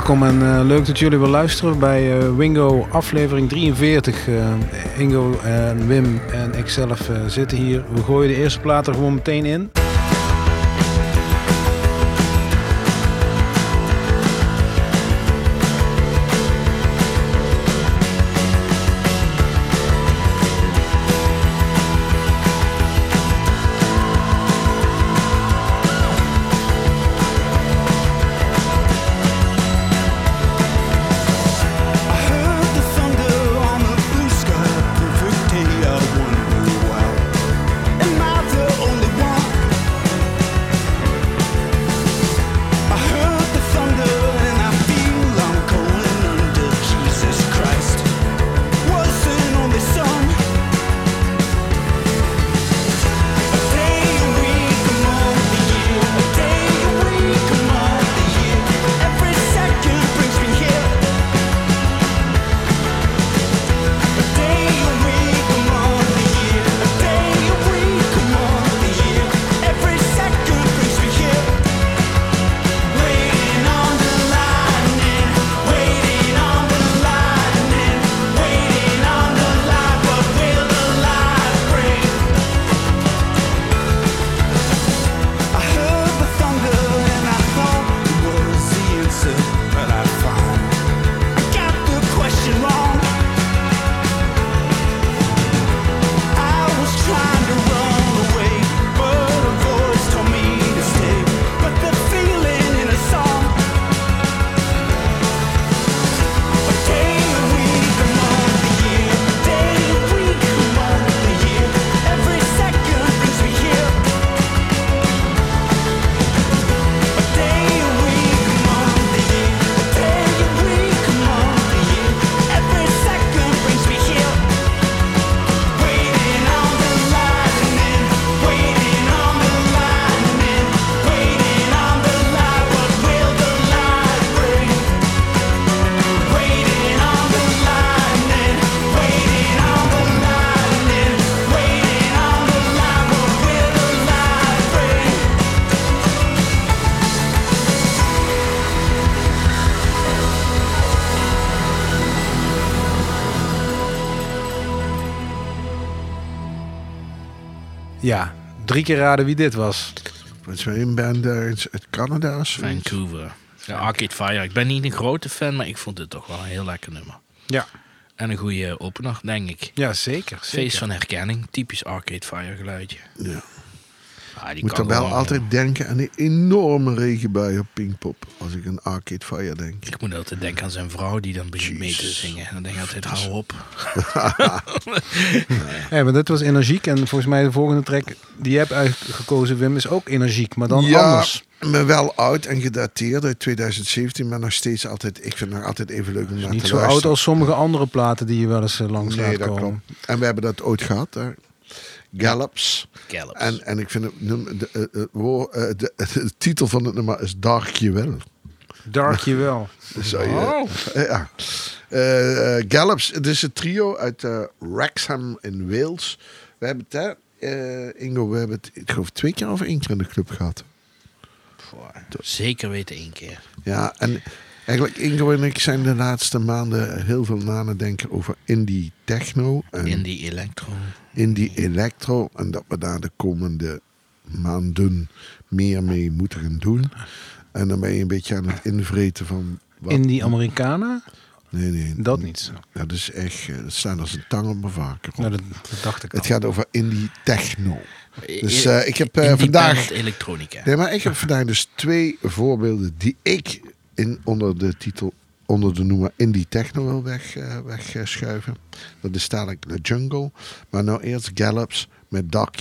Welkom en uh, leuk dat jullie weer luisteren bij uh, Wingo aflevering 43. Uh, Ingo en Wim en ikzelf zitten hier. We gooien de eerste plaat er gewoon meteen in. Drie keer raden wie dit was. Het is een band uit Canada. Vancouver. Ja, Arcade Fire. Ik ben niet een grote fan, maar ik vond dit toch wel een heel lekker nummer. Ja. En een goede opener, denk ik. Ja, zeker. zeker. Feest van herkenning. Typisch Arcade Fire geluidje. Ja. Ah, ik moet er wel altijd denken aan die enorme regenbui op Pinkpop. Als ik aan Arcade Fire denk. Ik moet altijd denken aan zijn vrouw die dan begint mee te zingen. En dan denk ik altijd, hou op. ja, maar dit was energiek. En volgens mij de volgende track die je hebt uitgekozen, Wim, is ook energiek. Maar dan ja, anders. maar wel oud en gedateerd uit 2017. Maar nog steeds altijd, ik vind het nog altijd even leuk om naar te Niet zo oud als sommige andere platen die je wel eens uh, langs nee, dat Klopt. En we hebben dat ooit gehad. Hè. Gallops. Gallops. En, en ik vind het, de, de, de, de, de titel van het nummer is Dark Je Wel. Dark Je Wel. Oh. ja. Uh, Gallops, het is een trio uit uh, Wrexham in Wales. We hebben het, hè, uh, Ingo, we hebben het, ik geloof twee keer of één keer in de club gehad. Zeker weten één keer. Ja, en Eigenlijk, Ingo en ik zijn de laatste maanden heel veel na het denken over indie techno. En indie electro. Indie electro. En dat we daar de komende maanden meer mee moeten gaan doen. En dan ben je een beetje aan het invreten van... Wat... Indie Amerikanen? Nee, nee. Dat niet zo. Ja, dat is echt... Dat eh, staat als een tang op mijn vaker. Nou, dat, dacht ik Het gaat over indie techno. Dus uh, ik heb uh, vandaag... elektronica. Nee, maar ik heb vandaag dus twee voorbeelden die ik in, onder de titel, onder de noemer Indie Techno wil weg, uh, wegschuiven. Dat is dadelijk de Jungle. Maar nou eerst Gallops met Dark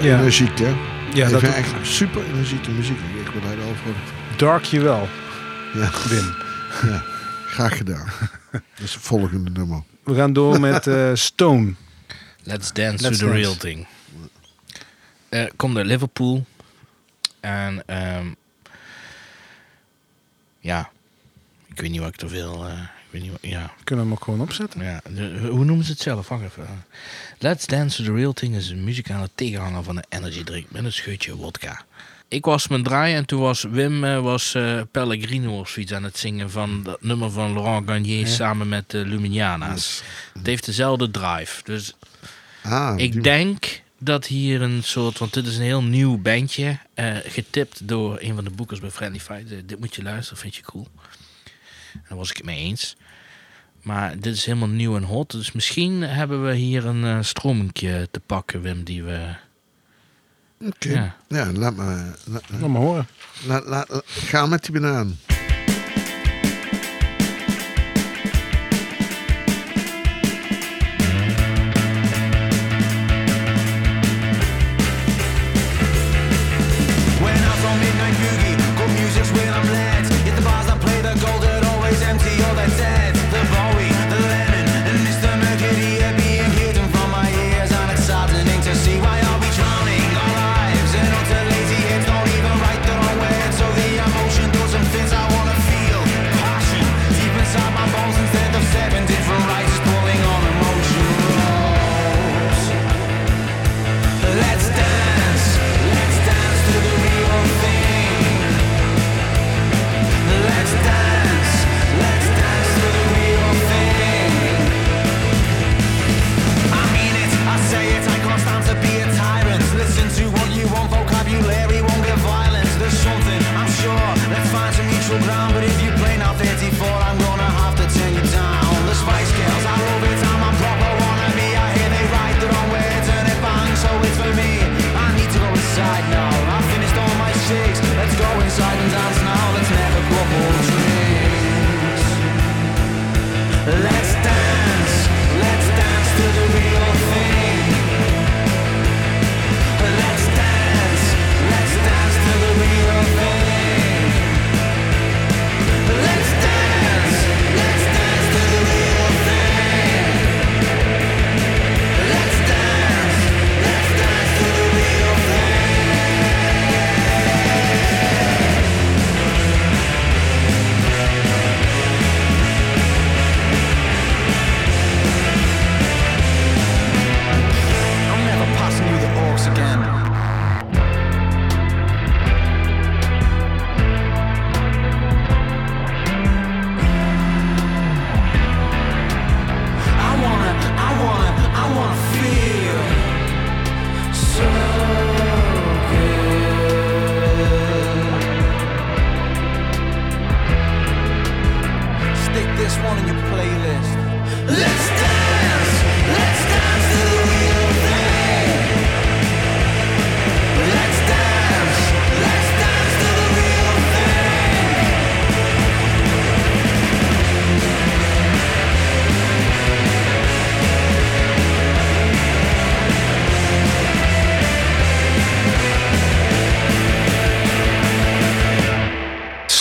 super Ja. energiek, hè? Ja, ik dat vind echt super energieke muziek. Ik wil daar over. dark je wel, Ja, Wim. ja, graag gedaan. Dat is het volgende nummer. We gaan door met eh, Stone. Let's dance Let's to the dance. real thing. Eh komt uit Liverpool. En ehm, ja, ik weet niet wat ik er veel... eh, weet niet wat, ja, Kunnen we hem ook gewoon opzetten? ja, de- hoe noemen ze het zelf? Wacht even. Let's Dance to the Real Thing is een muzikale tegenhanger van een energy drink met een scheutje wodka. Ik was mijn draaien en toen was Wim eh, was eh, Pellegrino of zoiets aan het zingen van dat nummer van Laurent Garnier samen met de Luminiana's. Het heeft dezelfde drive. Dus Ah, ik die- denk dat hier een soort, want dit is een heel nieuw bandje, eh, getipt door een van de boekers bij Friendly Fight. Eh, dit moet je luisteren, vind je cool. En daar was ik het mee eens. Maar dit is helemaal nieuw en hot, dus misschien hebben we hier een eh stromingje te pakken, Wim, die we... Oké. Ja. Ja, laat me... Laat, Laat maar horen. laat, laat- laat- ga met die banaan.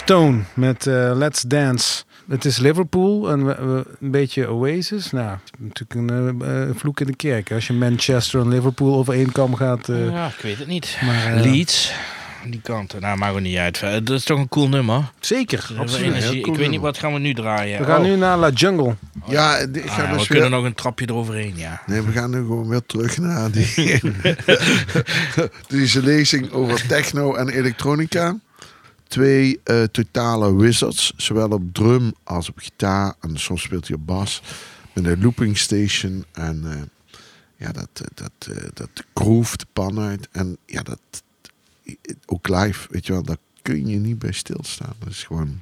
Stone met eh, Let's Dance. Het is Liverpool en we, we- een beetje Oasis. Nou, natuurlijk een eh, eh, vloek in de kerk. Als je Manchester en Liverpool over één kam gaat. eh, ja, ik weet het niet. maar, eh, Leeds, die kant. Nou, maakt ook niet uit. Dat is toch een cool nummer. Zeker, Absoluut. ik cool weet niet, wat gaan we nu draaien? We gaan Oh. nu naar La Jungle. Ja, ik Ah, ga we dus kunnen nog een trapje eroverheen, ja. Nee, we gaan nu gewoon weer terug naar die, deze lezing over techno en elektronica. Twee eh, totale wizards, zowel op drum als op gitaar. En soms speelt hij op bas. Met een looping station. En eh, ja, dat, eh, dat, dat groove de pan uit. En ja, dat ook live, weet je wel, daar kun je niet bij stilstaan. Dat is gewoon...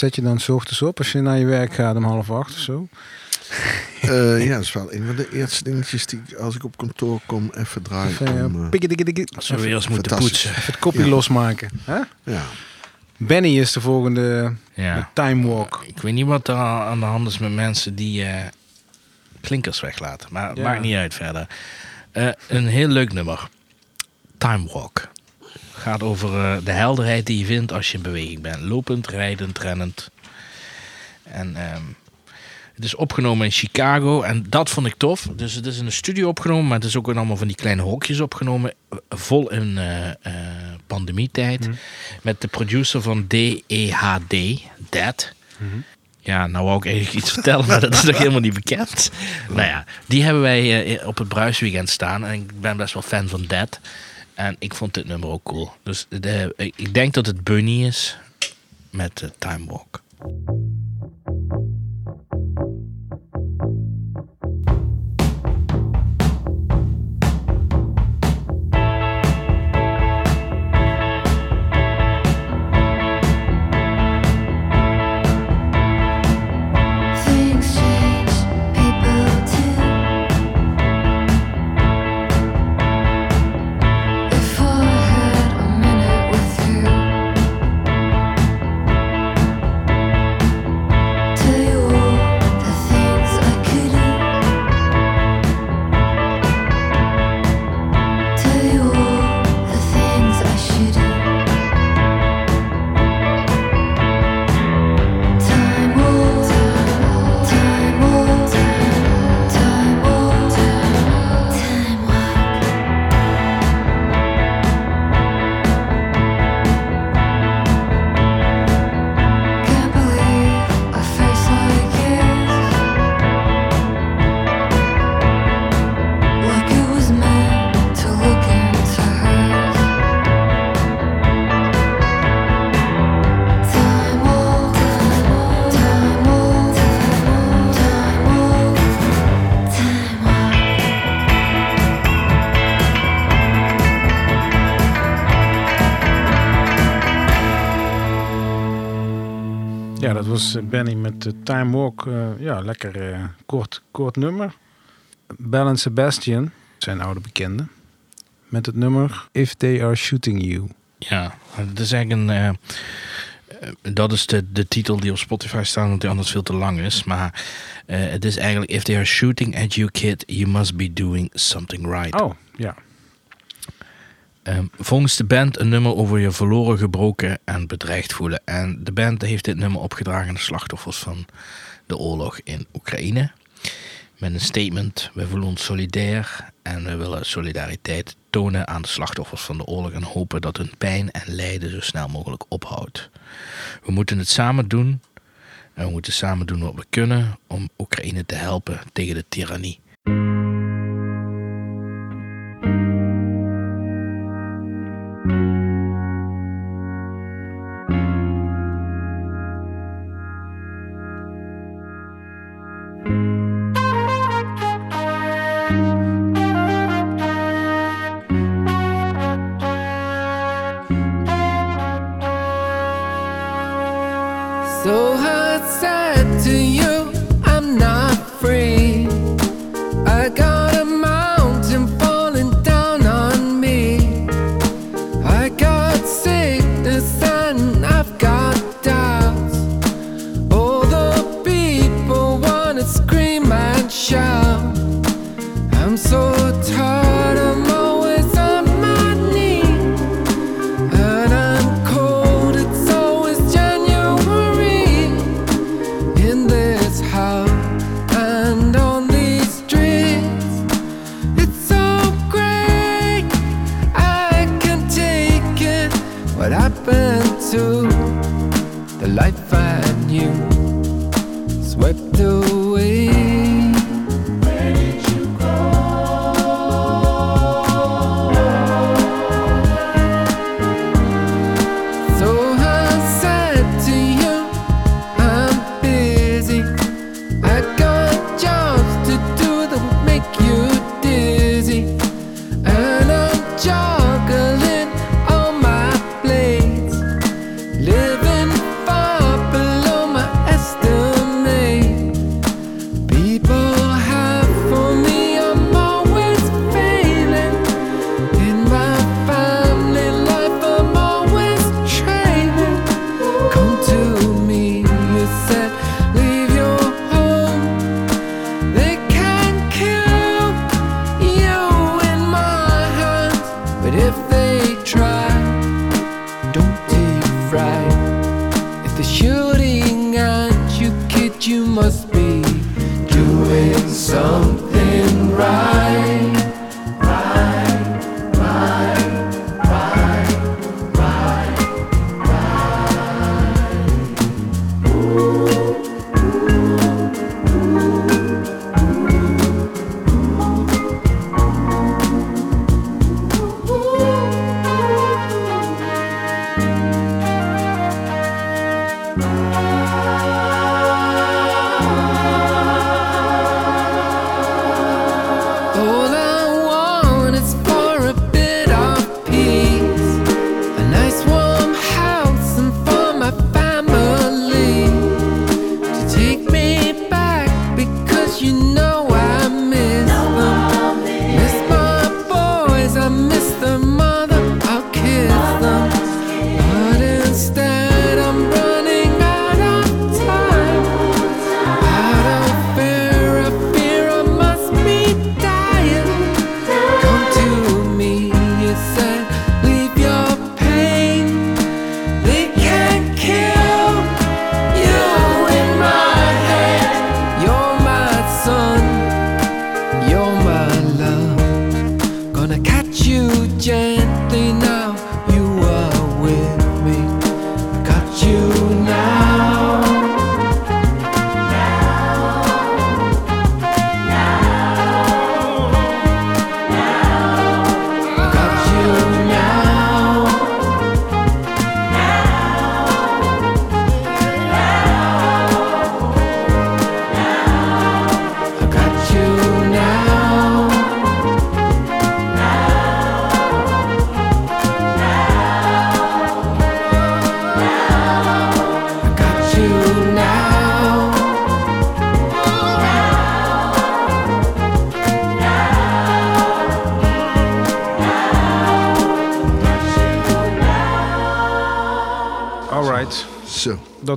zet je dan 's ochtends op als je naar je werk gaat om half acht of zo. Eh, ja, dat is wel een van de eerste dingetjes die ik, als ik op kantoor kom even draai. Even, eh, om, pikkedikkedikkie- Als we weer eens moeten poetsen. even het kopje Ja. losmaken. Hè? ja. Benny is de volgende Ja. Time Walk. Ik weet niet wat er aan de hand is met mensen die eh, klinkers weglaten. Maar Ja. maakt niet uit verder. Eh, een heel leuk nummer. Time Walk. Gaat over eh, de helderheid die je vindt als je in beweging bent. Lopend, rijdend, rennend. En ehm, het is opgenomen in Chicago. En dat vond ik tof. Dus het is in een studio opgenomen. Maar het is ook in allemaal van die kleine hokjes opgenomen. Vol in eh, eh, pandemietijd. Met de producer van DEHD. Dead. Ja, nou wou ik eigenlijk iets vertellen, maar dat is nog helemaal niet bekend. Nou ja, die hebben wij op het Bruisweekend staan. En ik ben best wel fan van Dead. En ik vond dit nummer ook cool. Dus ik denk dat het Bunny is met de Time Walk. Was eh, Benny met de Time Walk. Eh, ja, lekker eh, kort, kort nummer. Bell Sebastian, zijn oude bekende. Met het nummer If They Are Shooting You. Ja, het is eigenlijk een. dat is de, de titel die op Spotify staat, omdat die anders veel te lang is. Maar het is eigenlijk: If they are shooting at you, kid, you must be doing something right. Oh, ja. Ehm, volgens de band een nummer over je verloren, gebroken en bedreigd voelen. En de band heeft dit nummer opgedragen aan de slachtoffers van de oorlog in Oekraïne. Met een statement: wij voelen ons solidair en we willen solidariteit tonen aan de slachtoffers van de oorlog en hopen dat hun pijn en lijden zo snel mogelijk ophoudt. We moeten het samen doen en we moeten samen doen wat we kunnen om Oekraïne te helpen tegen de tirannie.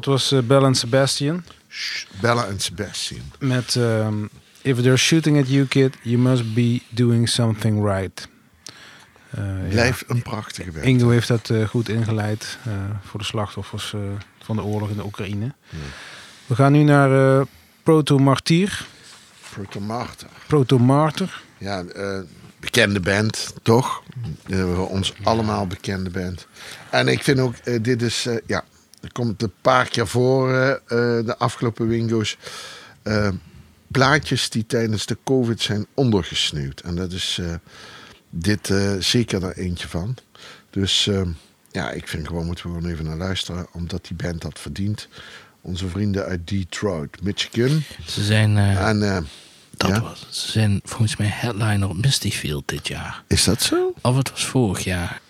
Dat was eh, Bell and Sebastian. Shh, Bella en Sebastian. Met ehm, If they're shooting at you, kid, you must be doing something right. Ja. Blijft een prachtige werk. Ingo heeft dat eh, goed ingeleid voor de slachtoffers van de oorlog in de Oekraïne. We gaan nu naar eh, Proto Martyr. Proto Martyr. Ja, bekende band, toch? Ons allemaal bekende band. En ik vind ook, dit is, ja, er komt een paar keer voor eh, eh, de afgelopen wingo's. eh, plaatjes die tijdens de COVID zijn ondergesneeuwd. En dat is dit zeker er eentje van. Dus eh, ja, ik vind gewoon moeten we gewoon even naar luisteren, omdat die band dat verdient. Onze vrienden uit Detroit, Michigan. Ze zijn, En dat ja? was, ze zijn volgens mij headliner op Mistyfield dit jaar. is dat zo? Of het was vorig jaar.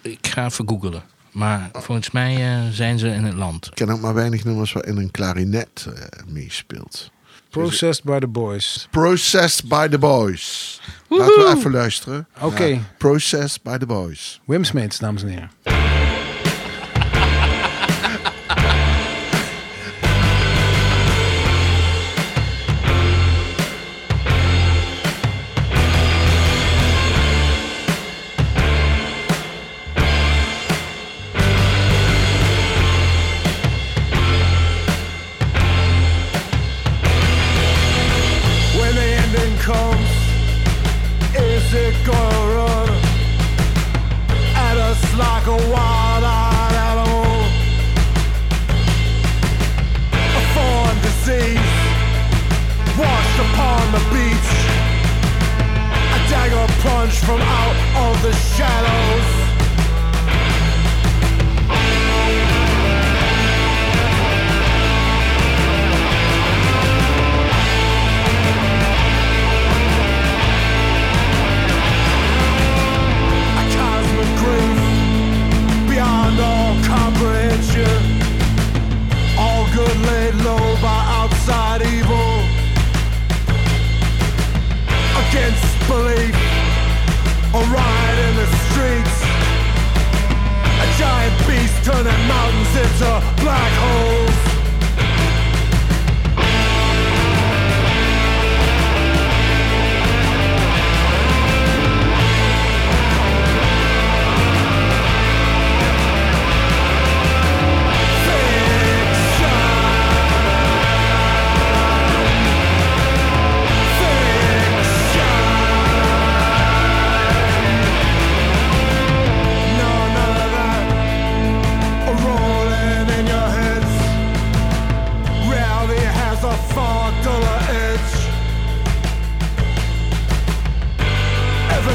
Ik ga even googelen. Maar volgens mij eh, zijn ze in het land. Ik ken ook maar weinig nummers waarin een klarinet eh, meespeelt. Processed by the Boys. Processed by the Boys. Laten we even luisteren. Oké. Processed by the Boys. Wim Smeets, dames en heren. Against belief, a riot in the streets. A giant beast turning mountains into black holes.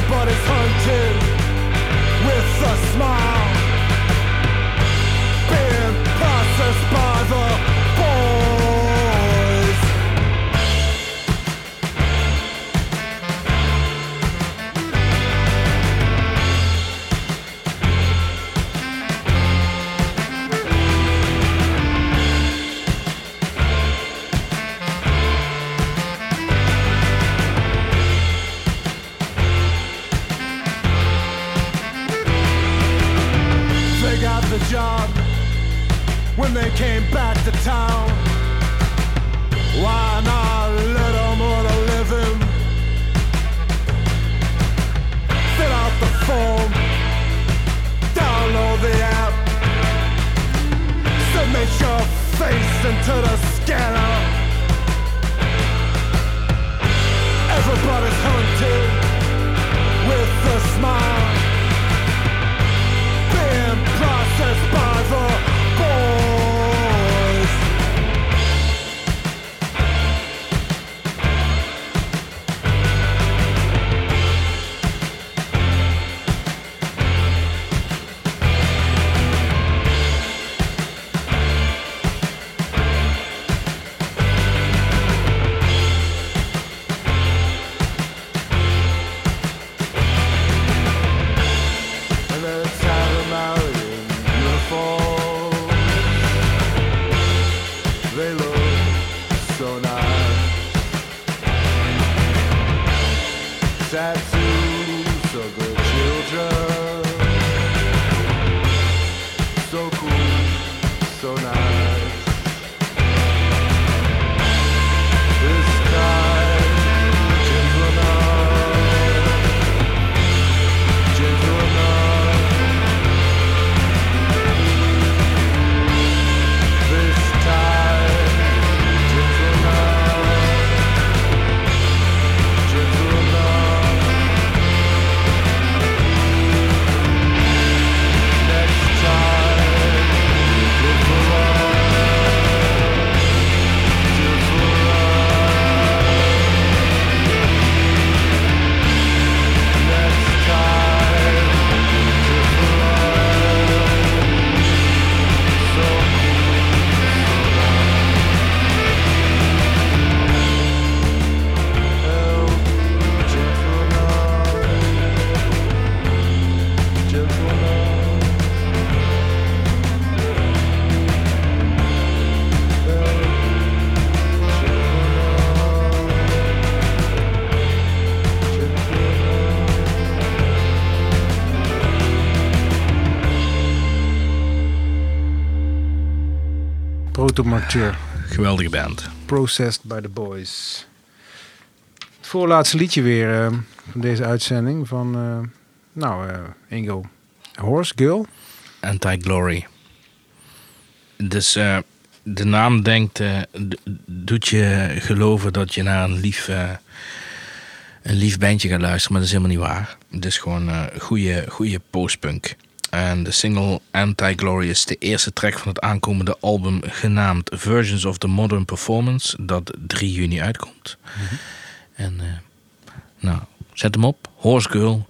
but it's hunting with a smile. Geweldige band. Processed by the Boys. Het voorlaatste liedje weer eh, van deze uitzending van, eh, nou, eh, Ingo. Horse Girl. Anti-Glory. Dus de naam denkt, doet je geloven dat je naar een lief, een lief bandje gaat luisteren, maar dat is helemaal niet waar. Het is gewoon goede, goede postpunk. En de single Anti-Glory is de eerste track van het aankomende album genaamd Versions of the Modern Performance, dat 3 juni uitkomt. En eh, nou, zet hem op. Horse Girl.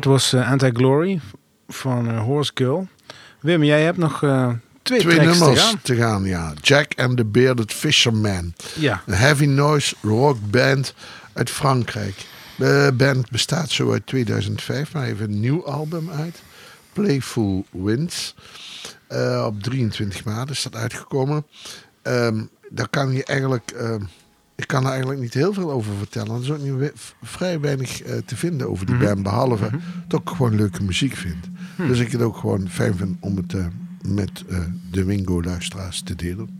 Dat was eh, Anti-Glory van eh, Horse Girl. Wim, jij hebt nog eh, twee, Twee te nummers gaan. te gaan, ja. Jack and the Bearded Fisherman. Ja, Een heavy noise rock band uit Frankrijk. De band bestaat zo uit 2005, maar heeft een nieuw album uit. Playful Winds. Op 23 maart is dat uitgekomen. Ehm, daar kan je eigenlijk... ehm, ik kan er eigenlijk niet heel veel over vertellen. Er is ook niet we- vrij weinig eh, te vinden over die band. Behalve dat ik gewoon leuke muziek vind. Dus ik het ook gewoon fijn vind om het eh, met eh, de Wingo-luisteraars te delen.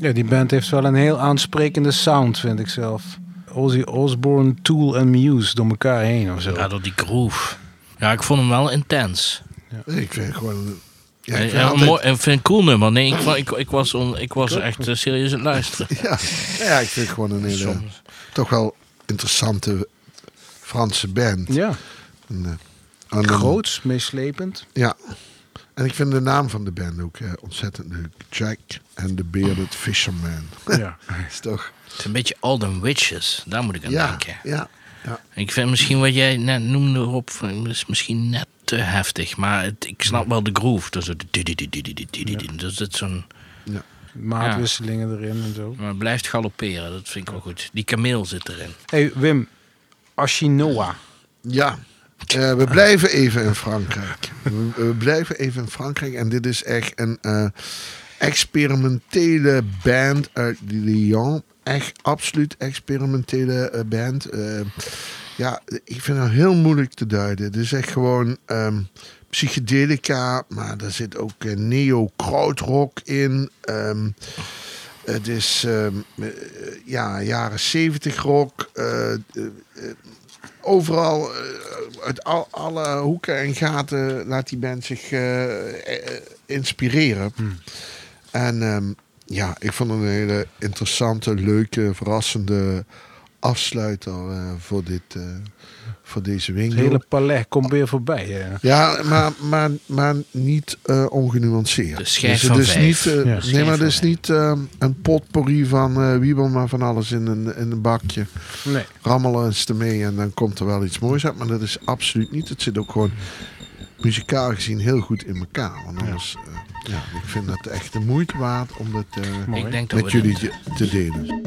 Ja, die band heeft wel een heel aansprekende sound, vind ik zelf. Ozzy Osbourne, Tool en Muse door elkaar heen of zo. Ja, door die groove. Ja, ik vond hem wel intens. Ik vind het gewoon... Ja, Ja, ik vind een altijd- mooi, ik vind een cool nummer. Nee, ik, vond- ik, ik was, on- ik was echt eh, serieus aan het luisteren. ja, ja, ik vind het gewoon een hele... Soms. Toch wel interessante Franse band. Ja, En, eh, groots, meeslepend. Ja. En ik vind de naam van de band ook eh, ontzettend leuk. Jack and the Bearded Fisherman. Ja. is toch... Het is een beetje Alden Witches. Daar moet ik aan Ja, denken. ja, ja. Ik vind misschien wat jij net noemde op is misschien net te heftig. Maar het- ik snap wel de groove. Dus het dus het zo'n. Maatwisselingen erin en zo. Maar het blijft galopperen. Dat vind ik wel goed. Die kameel zit erin. hey, Wim, Ashinoa. Ja, eh, we blijven even in Frankrijk. We, blijven even in Frankrijk. En dit is echt een eh, experimentele band uit Lyon. Echt absoluut experimentele eh, band. Ja, ik vind het heel moeilijk te duiden. Het is echt gewoon ehm, psychedelica, maar er zit ook neo-krautrock in. Ehm, het is eh, ja, jaren 70 rock. Overal, eh, uit al, alle hoeken en gaten, laat die band zich eh, eh, inspireren. En ehm, ja, ik vond het een hele interessante, leuke, verrassende afsluiter eh, voor, dit, eh, voor deze Het winkel. hele palet komt weer voorbij. hè. Ja, maar, maar, maar niet eh, ongenuanceerd. De schijf dus het van is vijf. niet, Ja. Nee, maar het is vijf. niet een potpourri van eh wiebel, maar van alles in een, in een bakje. Nee. Rammelen eens ermee en dan komt er wel iets moois uit. Maar dat is absoluut niet. Het zit ook gewoon muzikaal gezien heel goed in elkaar. Want anders, eh, ja, ik vind het echt de moeite waard om het eh, dat met jullie te delen.